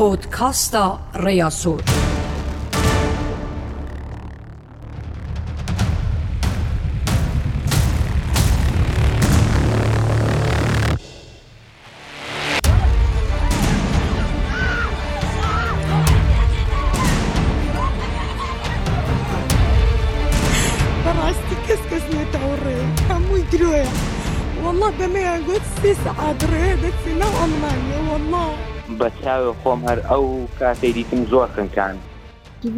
پۆدکاستا ڕێیاسۆر. چاوی خۆم هەر ئەو کاتەی دیتم زۆر خنکان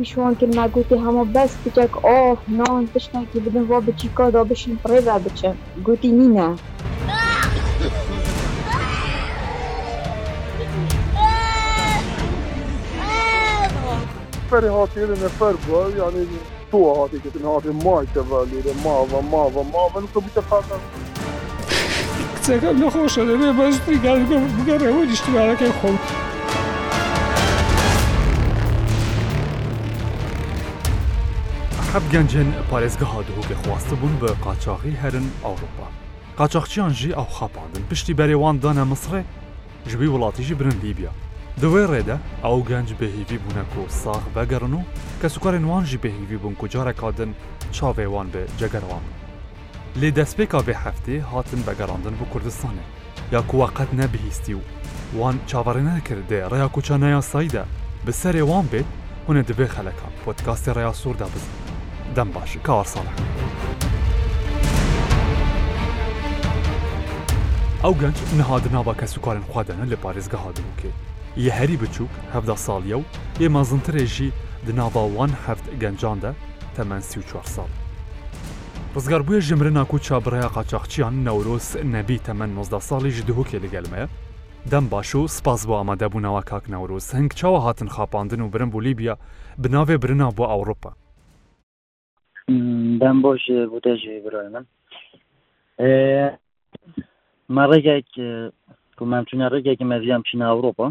شوان کرد نگوتی هەمە بەس بچێک ئۆف نان پشتێکی بدن بۆ بچی کۆدا بشین پڕێدا بچن گوتی نینە. نفر هاتی نفر بوو یعنی تۆ هاتیکردن هاتی مایتەوە لێرە ماوە ماوە ماوەن تو بتە فاقا کچەکە نەخۆشە لەبێ بەستری گەڵ بگەڕێەوە دیشتیارەکەی خۆم. هەب گەنجن پارێزگەها دهوکە خواستە بوون بە قاچاقی هەرن ئەوروپا قاچاقچیان ژی ئەو خاپاندن پشتی بەرێوان دانە مسرێ ژبی وڵاتیژی برن لیبیا دوێ ڕێدە ئەو گەنج بەهیوی بوونەک و ساغ بەگەرن و کە سوکارێن وانژی بەهیوی بوون کوجارێکادن چاوێوان بێ جەگەروان لێ دەستپێکا بێ هەفتێ هاتن بەگەڕاندن بۆ کوردستانێ یا کوواقەت نەبیهیستی و وان چاوەڕێ نەکردێ ڕێیا کوچە نایاساییدا بەسەرێ وان بێت هونە دەبێ خەلەکە پۆتکاستی ڕێیا سووردا بزن دەم باشە کارساڵە ئەو گەنج نەهادنا بە کە سوکارن خوادەنە لە پارێزگە هادووکێ یە هەری بچووک هەفدا ساڵیە و ئێمە زنترێژی دناواوان هەفت گەنجاندا تەمەەن سی و چوار ساڵ ڕزگاربووە ژمرە ناکو چابڕەیە قاچاقچیان نەورۆس نەبی تەمەەن مۆزدا ساڵیش دهوکێ لەگەلمەیە دەم باش و سپاس بۆ ئامادەبوونەوە کاکنەورۆز هەنگ چاوە هاتن خاپاندن و برم بولیبیا بناوێ برنا بۆ ئەوروپا Ben boş bu tecrübe bırakıyorum. من ڕێگێک کو مامچینە ڕێگێکی مەزیام چینە ئەوروپا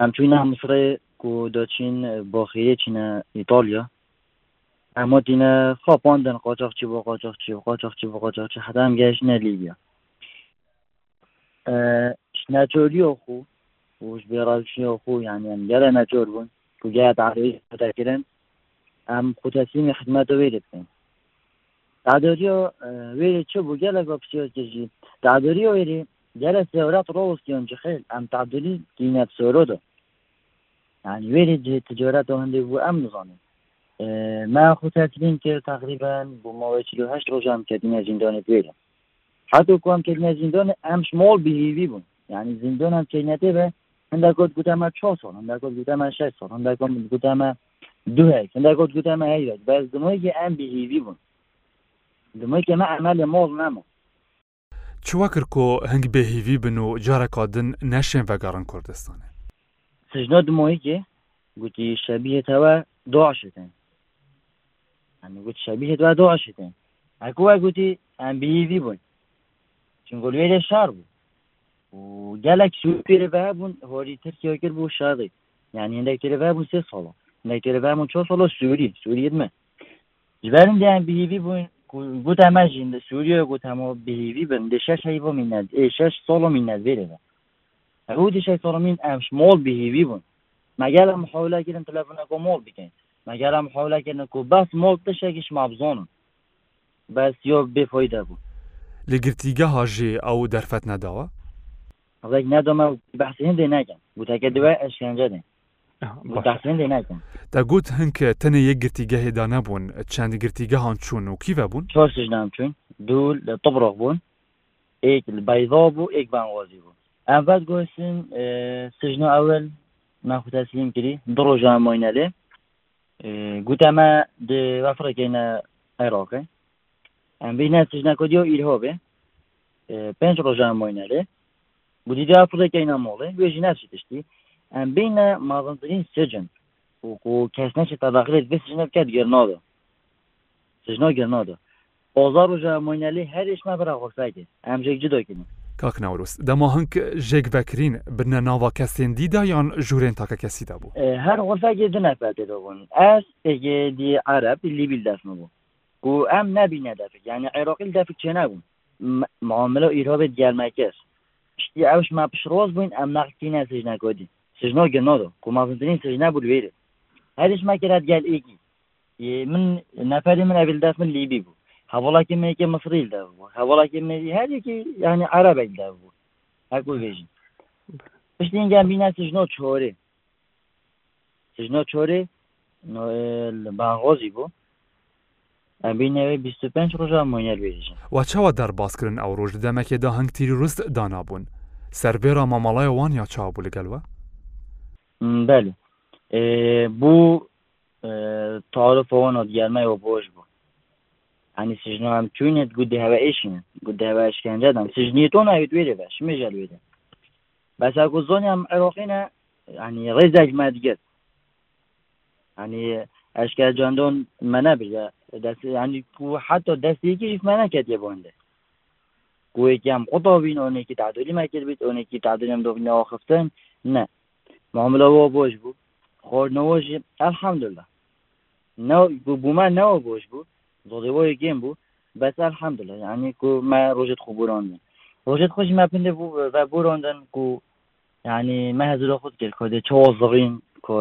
ئەم چینە مسرێ کو دەچین بۆ خەیە چینە ئیتالیا ئەمە دینە خۆپاندن قۆچەخچی بۆ قۆچەخچی و قۆچەخچی بۆ قۆچەخچی حەدام گەشتە لیبیا ناچۆریۆ خو وش بێڕازشیۆ خو یانیان گەرە نەچۆر بوون کو گەیە تعریفکردن ئەم قوتەسیمی خدمەتە وێرە بکەین دادۆریۆ وێری چ بوو گەلک بە پسیۆکەژی دادۆریۆ وێری گەلە سێورات ڕۆوەستیۆن جخێل ئەم تعدلی دینەت سۆرۆدە يعني وێری تجارەت هەندێک بوو ئەم نزانێت ما خوتاتلین کرد تقریبا بۆ ماوەیهشت ڕۆژام کردینە زیندانە پێرە حتو کوام کردینە زیندان ئەم شمۆڵ بیهیوی بوون یعنی زیندانم کردینەتێ بە هەندە گوت گوتەمە چ سال هەندە گوت گوتەمە شش سال هەندە گوتەمە دوهەیە چنددا گوت گوتەمە هەیە بەس دمۆیگە ئەم بهیوی بوون دمۆیکەمە ئەمە لە مۆڵ نەمەوە چوەکرکۆ هەنگ بێهیوی بن و جارەکدن نەشێن بەگەڕن کوردستانە سژنۆ دمۆیکێ گوتی شەبیێتەوە دۆشتن گوت شەبیێتەوە دۆشتن ئەکوە گوتی ئەم بهیوی بوون چنگلوێ لە شار بوو و گەلێک سوپێرە بە بوون هۆری ترکیەوە کرد بوو شادی یعنی هەندێک تێرە بە بوو سێ ساڵە نەیتێرەبام و چۆ سەڵۆ سووری سووریت من جبارم دیان بیوی بووین گوتە ماژین لە سووریە گوتەمەوە بیوی بن لە شش هەی بۆ مینات ئێ شش سۆڵۆ مینات بێرەوە ئەو دیشای سۆڵمین ئەمش مۆڵ بیوی بوون مەگەل ئەم حولا گرن تەلەفۆنەکە مۆڵ بکەین مەگەل ئەم حولاکردنکو بەس مۆڵ تشێکیش مابزۆنم بەس یۆ بێفۆی دەبوو لە گرتیگە هاژێ ئەو دەرفەت نەداوە ڕێک نادۆمە بەحسێن دێ ناکەم گوتەکە دوای ئەشێنجە دێن دەگوت هەنکە تەنە یەک گرتیگە هێدا نەبوون چەندی گرتیگە هاان چوون و کیڤ بوون چۆش نام چوین دوو لە تبڕۆ بوون ئێک بایڤا بوو ئێک بانوازی بوو ئەم بەد گۆسم سژنە ئەوەل ناخوتەسلیم کردی دڕۆژان مۆینە لێ گوتەمە وەفرەکەینە عێراقی ئەم بینە سژنە کۆدیۆ ئیرهۆ بێ پێنج ڕۆژان مۆینە لێ گوتی دا فڕێکەینە مۆڵێ وێژی ناچی تشتی بين معظمترين سجن وكاسناش تداخلت بس سجن بكات جرنادا سجنا جرنادا بازار وجا موينالي هرش ما برا غرفاكي ام جيك جدا كنا کاک ناوروس دەما هەنگ ژێک بەکرین بنە ناوا کەسێندیدا یان ژورێن تاکە کەسیدا بوو هەر غۆفاگێ دنەپاتێدا بوون ئەس ئێگێدی عرب لیبیل دەستمە بوو و ئەم نبینە دەفک یعنی عێراقیل دەفک چێ نبوون معاملە و ئیرۆبێت گەرمەکەس شتی ئەوش ما پشڕۆز بووین ئەم نەقتی نەسیژ نەکۆدی سژنۆ گەنۆدۆ قومازنترین سژنا بوو لێرێ هەرش ماکەرات گال ئێکی من نەپەری من ئەبلداف من لیبی بوو هەوڵاکی منێکی مصریلدا بوو هەوڵاکی مری هەرێکی یعنی عرابێکدا بوو هەکو بێژین پشتینگیان بینا سژنۆ چۆرێ سژنۆ چۆرێ باغۆزی بوو ئەبینەوەی 25 ڕۆژە مۆنیەر بێژین وا چاوە دەرباسکردن ئەو ڕۆژ دەمەکێدا هەنگتیری ڕست دانابوون سربێرا مامەڵای وان یا چاوبوو لەگەلوە بەلێ بوو تاڵفەوە نۆدیارمەوە بۆش بوو ئەنی سژنام چوینێت گودی هەوەئشین گودی هەوەشکێنجەدام سژنی تۆ ناوێت وێرە بە شمێژە لێدە بەساکو زۆنیام ئەرۆقینە ئەنی ڕێزاج مادیگەت ئەنی ئەشکە جاندۆن مەە بژە دەستانی کو حتۆ دەستێکی ریفمانە کەتێ بۆندە گوەیەکیام قوتۆبین ئۆنێکی تعدوری ماکرد بیت ئۆنێکی تعدویم دۆبنەوە خفتن نه معاملەوە بۆش بوو خۆردنەوەژی ئەلحەمدللا بوومان نەوە بۆش بوو زۆڵەوەی گەم بوو بەس ئەلحەمدللا یعنی کو ما ڕۆژت خۆ بۆڕاندن ڕۆژێت خۆش ما پندە بوو بە بۆڕاندن و یعنی ما هەزر خۆت کرد کۆ دێ چۆ زڕین کۆ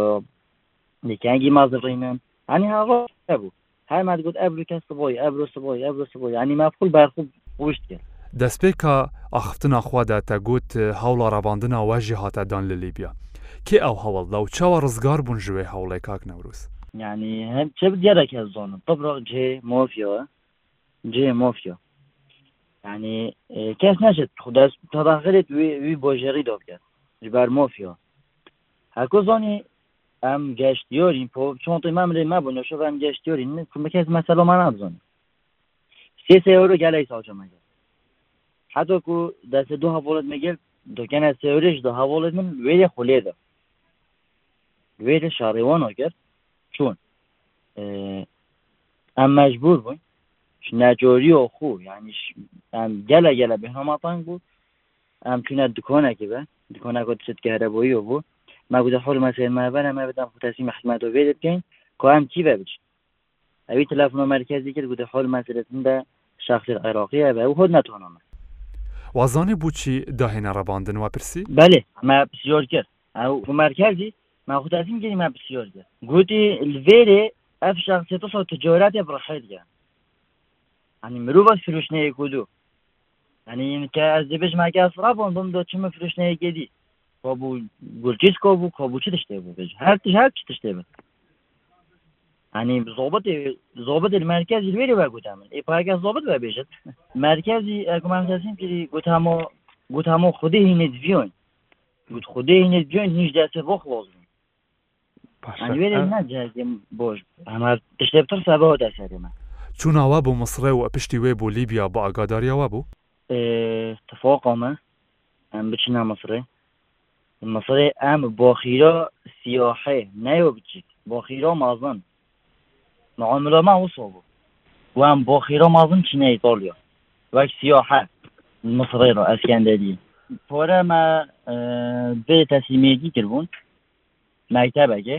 دیکەنگی ما زڕینن ئەنی هاڕۆ بوو هەر ماگوت ئەبر کەس بۆی ئەبرۆ بۆی ئەبرۆ بۆی ینی ما پول بارخوب وشت کرد دەستپێکە ئاخفتنا خوادە تەگوت هەوڵە ڕەباندنە وەژی هاتەدان لە لیبیا کێ ئەو هەوڵدا و چاوە ڕزگار بوون ژوێ هەوڵێک کاک نەوروس یعنی هەم چ دیێرەکە زۆنم بڕۆ جێ مۆفیەوە جێ مۆفیۆ ینی کەس نەشێت خودست تەداخرێت وی بۆ ژێری دۆکرێت جبار مۆفیەوە هەکو زۆنی ئەم گەشتیۆرین پۆ چۆنتی مامرێ مەبوون شە ئەم گەشتیۆرین کومەکەس مەسەلۆمان نابزۆن سێ سێ ئەورۆ گەلای ساوچەمەگە حتۆکو دەسێ دوو هەوڵت مەگەر دۆکەنە سێورێش دو هەوڵت من وێرە خولێدا لێ لە شارڕێوانۆگەر چۆن ئەم مەجبور بووین ناجۆری و خو یعنیش ئەم گەلە گەلە بە هەماتان بوو ئەم چونە دکۆنێکی بە دکۆناکۆ دچێت گەرەبەوەیەوە بوو ما گودا حول مەسێمابەر ئەمە بدەم خوتەسی مەحمەەوە بێ بکەین کو ئەم کی بە بچ ئەوی تەلافۆ مرکزی کرد گودا حول مەسرەتن بە شاخر عێراقیە بە و هۆ ناتۆنمە وازانێ بچی داهێنە ڕەباندن وە پرسی بەێ ئەمە پسیۆر کرد ئەو مرکزی ماخودازیم گەنی ما بسیۆرگە گوتی لێرێ ئەف شخصێت سە تجاراتێ بڕەخێتگە ئەنی مرۆڤ فروشنەیە کودو ئەنی کە ئەس دەبێژ ماکە ئەسرابۆن بم دۆ چمە فروشنەیە گەدی کۆ بوو گورجیس کۆ بوو کۆ بوو چ تشتێ بوو بێژ هەر تش هەر چ تشتێ بن ئەنی زۆبەت زۆبەت مرکزی لێرێ وا گوتام من ئێپاگە زۆبەت بە بێژت مرکزی ئەگومانسیم کردی گوتامۆ گوتامۆ خودی هینێت بیۆن گوت خودی هینێت بیۆن هیچ دەسێ بۆ خلۆزن بۆش ئەمە تشتێ ترسا بەەوە دەسەێمە چووناوا بۆ مسرڕێ و ئەپشتی وێ بۆ لیبیا بە ئاگاداریەوە بوو تفۆقۆمە ئەم بچینە مسرڕێ مسرێ ئەم بۆ خیرۆ سیۆحێ نایوە بچیت بۆ خیرۆ مازن معاملۆما وسۆ بوو وام بۆ خیرۆ مازن چینەی تۆلیۆ وەک سیۆحە مسرڕێ ڕۆ ئەسکەندەری پۆرەمە بێ تەسیمێکی کردبوون مایتەبەگێ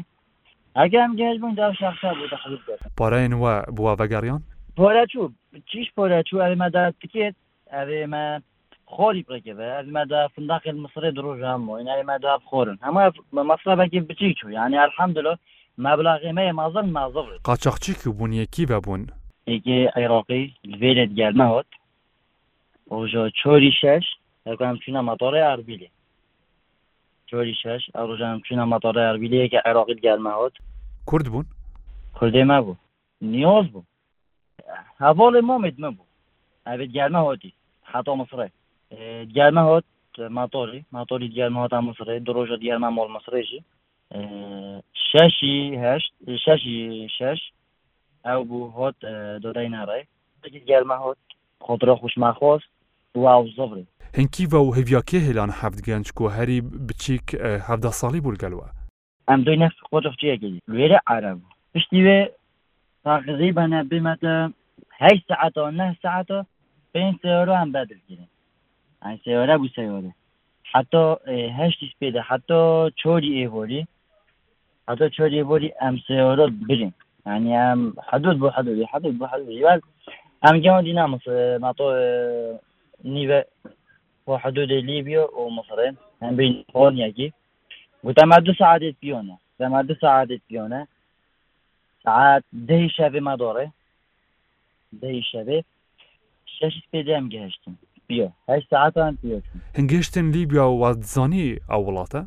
ئەگەم گەشت بوون دا شخصا بوو دەخڵ پارەین وە بووە بەگەڕیان پۆرە چوو چیش پۆرە چوو ئەمەدا تکێت ئەێمە خۆری پرێکەوە ئەمەدا فنداقی مسرێ درۆژام و ئینەمەدا بخۆرن هەمە مەسرەبەکی بچی چوو یانی ئەرحەمدلۆ مەبلاغێمەیە مازن مازڵ قاچەخچی و بوونیەکی بەبوون ئێگێ عێراقی لێت گەرمەوت ژۆ چۆری شەش ئەگەم چینە مەتۆڕی ئاربیلی جۆری شش ئەڕژان چونە مەتەڕ ئەربیلەیەکی عێراقیت گەرمماوت کورد بوون کوردی ما بوو نیۆز بوو هەواڵی مۆمێت مەبوو ئەبێت گەرممەوەتی حتا مسرێ گەرممەوت ماتۆری ماتۆری دیارمەوەتا مسرێ درۆژە دیارمە مۆڵ مسرێژی شەشی هەشت شەشی شەش ئەو بوو هۆت دۆدای ناڕێ گەرممە هۆت خۆترۆ خوشماخۆست دو زۆڕی هنکیڤە و هەڤاکێ هێلان هەفت گەنج و هەری بچیک هەفدا ساڵی بولگەلوە ئەم دوی نەفس قۆتفچەیەکی لێرە عرب پشتی وێ تاغزی بەە بمەتە هەی سعاتەوە نه سعاتە پێنج سێوەرە ئەم بەدرگیرن ئەین سێوەرە بوو سێوەرە حتۆ هەشتی سپێدە حتۆ چۆری ئێهۆری حتۆ چۆری بۆری ئەم سێوەرە برین يعني أم حدود بو حدود حدود بو حدود جبال أم جاو دينامس ما تو نيفا وحدود ليبيا ومصر يعني بين قرنيا كي وتمدد سعادة بيونا تمدد سعادة بيونا ساعات ده شبه ما داره ده شبه شش پیدام گشتم بیا هشت ساعت هم بیا هنگشتن لیبیا و زانی او ولاته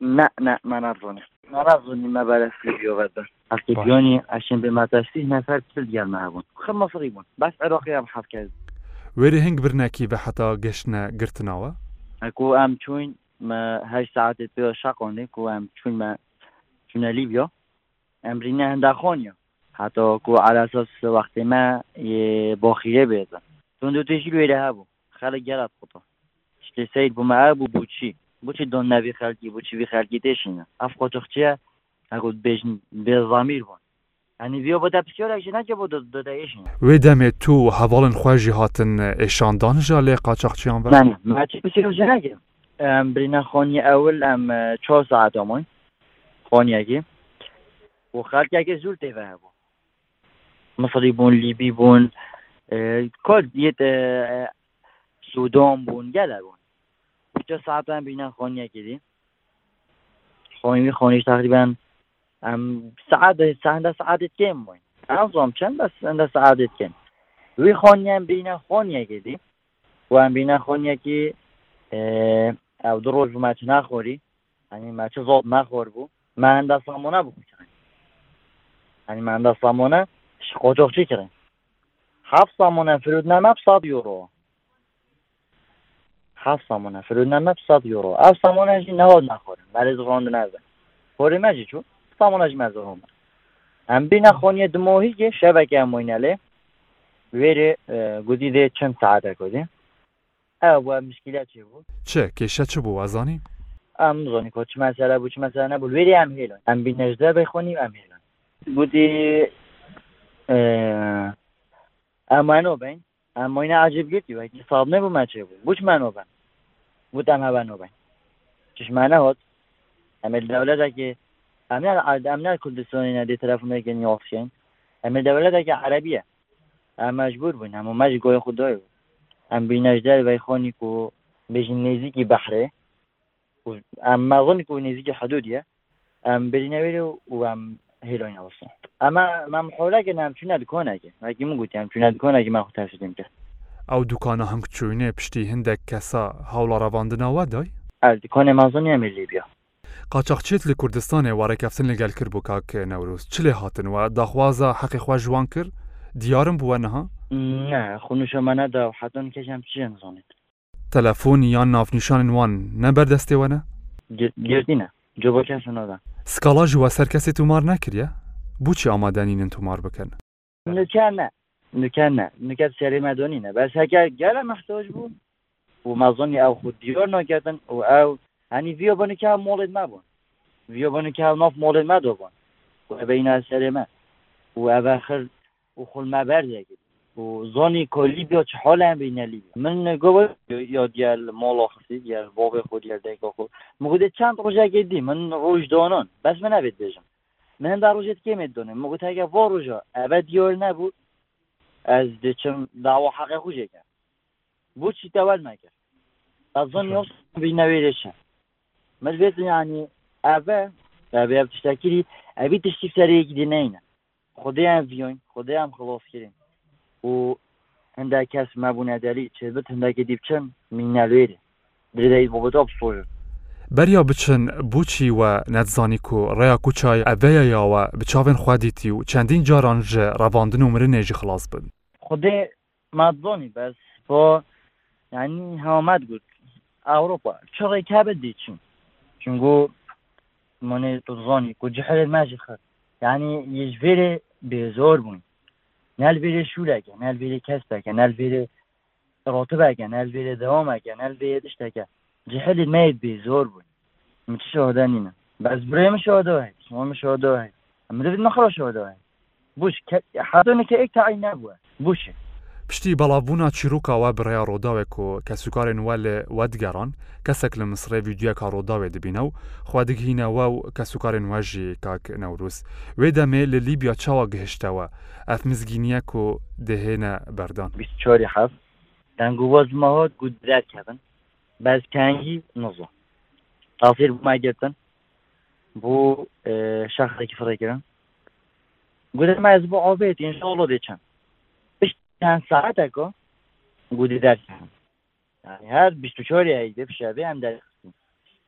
نه نه من ارزانی من ارزانی ما بلا لیبیا و بس اصلی بیانی عشان به ما تشتیه نفر بسل دیگر نهبون خب مصری بون بس عراقی هم حفظ کرد وێری هەنگ برناکی بە حتا گەشتە گرتنەوە ئەکو ئەم چوین هە ساعتێت پێ شقۆنێک و ئەم چوینمە چونە لیبیۆ ئەمرینە هەندا خۆنیە حتۆکو ئالاسۆس وەختێمە بۆ خیرێ بێزن تون دو تێژی وێرە هەبوو خەڵک گەرات قوتۆ شتێ سید بوومە بوو بچی بچی دۆن ناوی خەلکی بچی خەلکی تێشینە ئەف قۆچخچیە ئەگوت بێژن بێزامیر بوون ئەنیڤۆ بەدا پسیۆراکی ناکە بۆ دەداێشین وێ دەمێت تو هەواڵن خۆژی هاتن ئێشاندانژە لێ قاچەقچیان ماچی پسیۆژە ناگەم برینە خۆنی ئەول ئەم چۆ ساعتۆمۆی خۆنیەکی بۆ خاکیاکە زور تێڤ هەبوو مەسەری بوون لیبی بوون کۆ دیێت سوودۆم بوون گەلا بوون چە ساعتان بینە خۆنیەکی دی خۆنی خۆنیش تقریبان ئەم سعادە ساندە سعادت کێم وین ئازۆم چەند بەس ئەندە سعادت کێم وی خۆنیان بینە خۆنیەکێدی وان بینە خۆنیەکی ئەو دو ڕۆژ ماچ ناخۆری ئەنی ماچە زۆڵ ناخۆر بوو ماهندا سامۆنا بوو ئەنی مادا سامۆنە قۆجۆخچی کردن حاف سامۆنە فرودنامە سا یورۆ حاف سامۆنە فرودنامە سا یورۆ ئەو سامۆنەژی نەوە ناخۆرن بەرز ڕۆند نازن خۆری مەجی چوو İstanbul'a cimez olma. Hem bir nakhoniye dmohi ki şebeke moynale veri gudi de çim saate gudi. Ev bu müşkile çi bu. Çe keşe çi bu azani? Em zoni ko çi mesela bu çi mesela ne bu veri em helon. Hem bir necde bekhoni em helon. Gudi ئەمانۆ بین ئەمۆینە عجبگرتی وەکی ساڵنێ بوو ماچێ بوو بچمانۆ بن وتم هەبانۆ بین چشمانە هۆت ئەمە دەولەتێکی ئەمنار ئەمنار کوردستانینە دێ تەلەفۆنێکن یۆخشێن ئەمە دەولەتێکی عەرەبیە ئەمەجبور بوون هەموو مەژ گۆی خودۆی بوو ئەم بینەژدار بای خۆنی و بژین نێزیکی بەحرێ ئەم مەغنک و نێزیکی حدودە ئەم برینەوێر و ئەم هێلۆین ئەوسن ئەمە مام حۆلاکە نام چونە دکۆناکە ماکی من گوتیان چونە دکۆناکی ما خوتاشدیم کرد ئەو دوکانە هەم کچوینێ پشتی هەندێک کەسە هاوڵە ڕەواندنەوە دای ئەل دکۆنێ مازۆنیە میلیبیە قاچەقچێت لە کوردستانی وارەکەفتن لەگەل کرد بۆ کاکە نەورۆز چ لێ هاتنوە داخوازە حەقیخوا جوان کرد دیارم بووە نەها خونشەمەەدا حەتن کەژم چیان زانێت تەلەفۆنی یان نافنیشانن وان نەبەردەستێوەە گردینە جۆبەکەسەدا سکاڵا ژوە سەر کەسێت تومار نەکریە بچی ئامادەنینن تومار بکەن نکانە نکانە نکات سەری مادۆنینە بەس هەکە گەلە مەختۆش بوو و مازۆنی ئەو خودیۆ نۆگەتن و ئەو هەنی ڤیۆ بنکە مۆڵێت مابوون ڤیۆ بنکە نۆف مۆڵێت ما دۆبوون بەینا سەرێمە و ئەباخر و خولما بەردێکرد و زۆنی کۆلیبیۆ چ حۆلیان بینەلی من گۆ یا دیال مۆڵۆ خسی دیال بۆ بێ خۆ دیار دایکۆ خۆ مگودێت چند ڕۆژاگە دی من ڕۆژ دۆنۆن بەس من نابێت بێژم مندا ڕۆژێت کێمێت دۆنێ مگوتاگە بۆ ڕۆژە ئەبە دیۆر نەبوو ئەس دچم داوە حەقە خوژێکە بۆ چی تەوان ناکرد ئەزۆن بینەوێ لێشە مەژێت ینی ئەە ئەبێ تشتاکیری ئەبی تشتی سەرەیەکی دینەینە خدایان ڤیۆین خدایان خڵۆفکردین و هەندا کەس مابووناداری چێبت هەنداکە دی بچن مینالوێری درێدایی بۆ بۆ بسۆژن بەریا بچن بچی و نەتزانی و ڕێیا کوچای ئەبەیە یاوە بچاوێن خوادیتی و چەندین جارانژ ڕەواندن و مرنێژی خلاص بن خودێ مادۆنی بەس بۆ ینی هەوامات گوت ئەوروپا چڕێک کابت دیچین Çünkü منی تزانی کو جحر ماجی خر یعنی یجبری بیزار بون نل بری شولکه نل بری کستکه نل بری راتبکه نل بری دوامکه نل بری دشتکه جحر مید بیزار بون متشاهده نینا بس برای مشاهده وحید شما مشاهده وحید اما دوید نخرا شاهده وحید بوش حتی نکه ایک تعیین نبوه بوشه پشتی بەڵاوبوونا چیرروکاوە بڕیا ڕۆداوێک و کە سوکارێن وە لە وەدگەڕان کەسێک لە مسرڕێ ویددیوە کا ڕۆداوێ دەبینە و خوادگهینەوە و کە سوکارێن واژی کاک نەوروس وێ دەمێ لە لیبیا چاوە گەهشتەوە ئەف مزگینیەک و دەهێنە بەردان چۆری حەف دەنگووەزمەوە گودراکەبن بەزکانگی نزۆ تاافیر بماگرتن بۆ شەخێکی فڕێکردن گودرمایز بۆ ئاوێت ئینشاڵۆ دەچەند چند ساعت اکو گودی درس یعنی هر 24 عیده شبه هم درس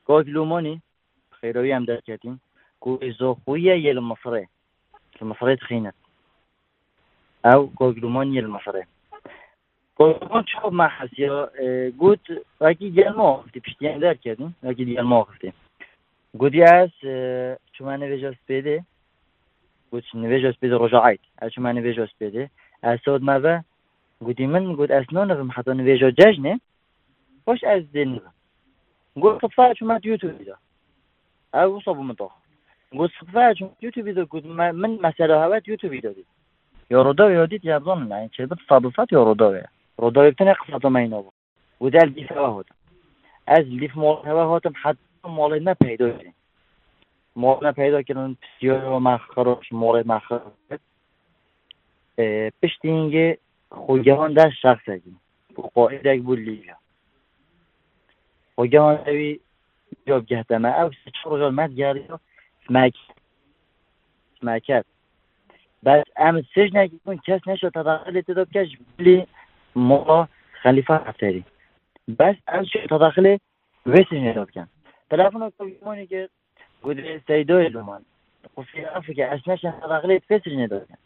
گاهی لومانی خیروی هم درس کردیم گوی زوخویه یه المصره المصره تخینت او گاهی لومانی یه المصره گاهی چه محس یا گود وکی دیگر ما آخفتی پشتیان در کردیم وکی دیگر ما آخفتی گودی از چما نویج از پیده گود نویج از پیده رجاعید از چما نویج از پیده سود مەە گوتی من گوت ئەس نۆ نم حەتەن وێژۆ جەژنێ خۆش ئەس دێن گوت قفا چمات یوتوبدا ئەو وسە بوو منۆخ گوت سفا یوتوبیدا گوت من مەسەرە هەوات یوتوبیدا دیت یۆڕۆداو یۆدیت یا بڵۆن لای چێ بت فابفات یۆڕۆداوێ ڕۆداوێتنە قسەتەمەینەوە ودال دیسەوە هۆت ئەس لیف مۆڵەوە هۆتم حەت مۆڵێ نەپەیدۆێ مۆڵە پەیداکردن پسیۆەوە ماخەڕۆش مۆڵێ ماخەڕێت piştîngê xwegevan de şexsekî xwaidek bû lîja xwegevan evî cobgeh de me ev sê çor rojal me digeriyo smeket bes em sêjnekî bûn kes neşe tedaxilê tê dike ji bilî mola xelîfa hefterî bes em şu tedaxilê vê sêjnê dikin telefona komonê ki gudrê seydoyê duman Afrika esneşen tedaxilê vê sêjnê dikin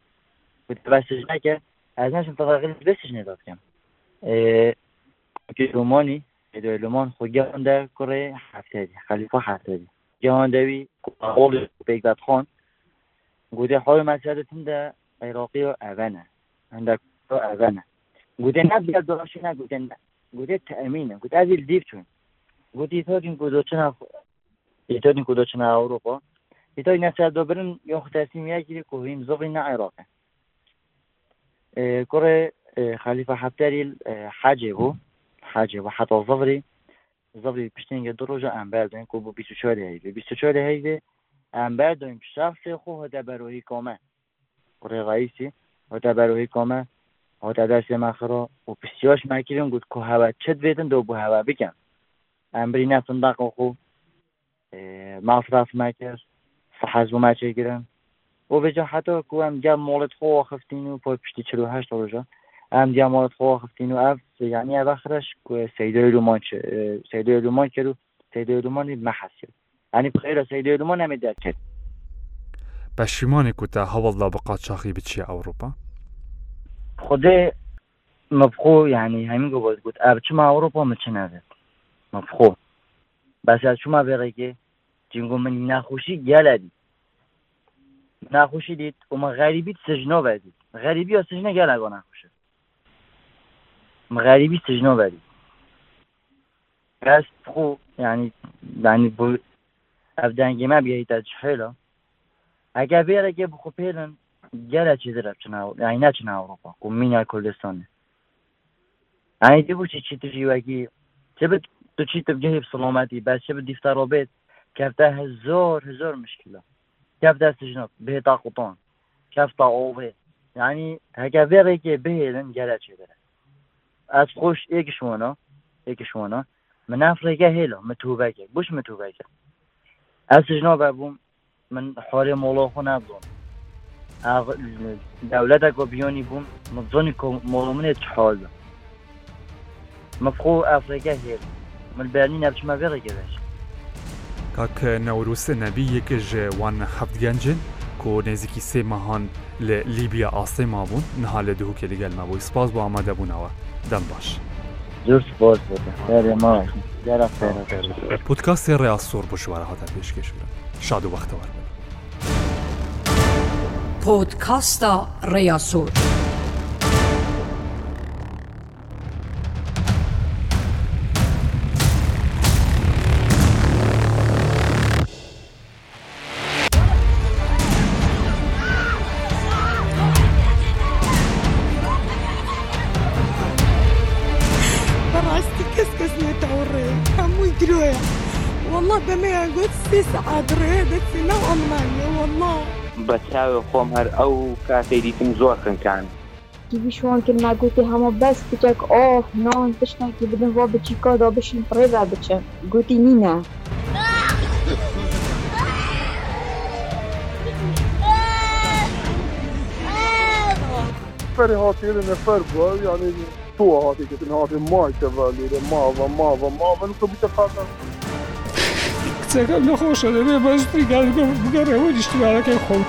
باش ناکە ئەز ناشم تەغل بسیژنێ دەکەم لۆمانی لۆمان خۆگەدا کوڕێ هەفتێدی خەلیفە هەفتێدی جەواندەوی ئەوڵ پێکدات خۆن گودێ خۆی ماچدەتمدا عێراقی و ئەڤەنە هەندە ئەڤەنە گودێ نبیە دۆشی ناگوتێن گودێ تەمینە گوت ئازیل دیر چون گوتی تۆگین کودۆچنا تۆنی کودۆچنا ئەوروپۆ تۆی نەچ دۆبرن یۆ خوتەسیمیەکی کوهیم زۆڵی نە عێراقە کوڕێ خالیفە حفتری حاجێ بوو حاجێ بە حتا زەوری زەوری پشتنگە دو ڕۆژە ئەمبەر دوێن کو بۆ بیچۆری هەیبێ بیچۆری هەیبێ ئەمبەر دوێن پیشافێ خۆ هۆدا بەرۆهی کۆمە کوڕێ ڕایسی هۆتا بەرۆهی کۆمە هۆتا دەسێ ماخڕۆ و پسیۆش ماکردن گوت کو هەوا چت بێتن دۆ بۆ هەوا بکەن ئەمبری نافنداق خو ماسراف ماکرد فحەز بۆ ماچێ گرن بۆ بێجا حتەوە کو ئەم گیا مۆڵێت خۆ خفتین و پۆی پشتی چههشت ڕژە ئەم دیا مۆڵێت خۆ خفتین و ئەف یانی بەخرش سەیدۆی رومان سەیدۆی رومان کرد و سەیدۆی رومانی مەحەسی ئەنی بخێرە سەیدۆی رومان ئەمە دەکرد پەشیمانی کوتا هەوڵدا بە قاچاقی بچی ئەوروپا خودێ مەبخۆ یعنی هەمین گوت گوت ئەرچما ئەوروپا مچ نابێت مەبخۆ بەسا چما بێڕێگێ جنگۆ منی ناخۆشی گیالادی ناخوشی دیت وما غریبی سجنو بدید غریبی و سجنه گل اگه ناخوشه غریبی سجنو بدید راست خو یعنی یعنی بو افدنگی ما بیایید از حیلا اگه بیره که بخو پیلن گل چیز رب چنه یعنی نه چنه اروپا کم مینه کلستانه یعنی دی بو چی چی تجی وگی چه بد تو چی تبجهی بسلامتی بس چه بد دیفتر رو بید که زور زور مشکله كيف دا سجنك به تا قطان كيف تا اوه يعني هكا بيغي كي بهلن جلا تشدر از خوش ايكشونا ايكشونا من افريقيا هيلو متوباك بوش متوباك از سجنا بابوم من حوالي مولا خونا بزون دولتك وبيوني بوم متظني كو مولا مني تحوالي مفخو افريقيا هيلو من البرلين ابتش ما بيغي كذاش کاکە نەوروسە نەبی یەکەژێ وان هەفت گەنجن کۆ نێزیکی سێ مەهان لە لیبیا ئاستەی مابوون نها لە دووکێ لەگەل مابووی سپاس بۆ ئامادەبوونەوە دەم باش پودکاسی ڕێیا سۆر بشوارە هاتە پێشکەشورە شاد و بەختەوە پۆتکاستا ڕێیا سۆر. لەو ئەڵمانە وەڵڵا بە چاوە خۆم هەر ئەو کاتەی دیتم زۆر خنکان بیشوان کرد نگوتی هەمە بەس بچێک ئۆف نان پشتێکی بدن بۆ بچیکۆدا بشین پڕێدا بچە گوتی نینە. نفر هاتی یه نفر بود یعنی تو هاتی که هاتی مایت ولی ماوا ماوا ماوا نکو بیتا خاطر کچەکەم نەخۆشە لەوێ بەستری گەڕەوە دیشتوارەکەی خۆم.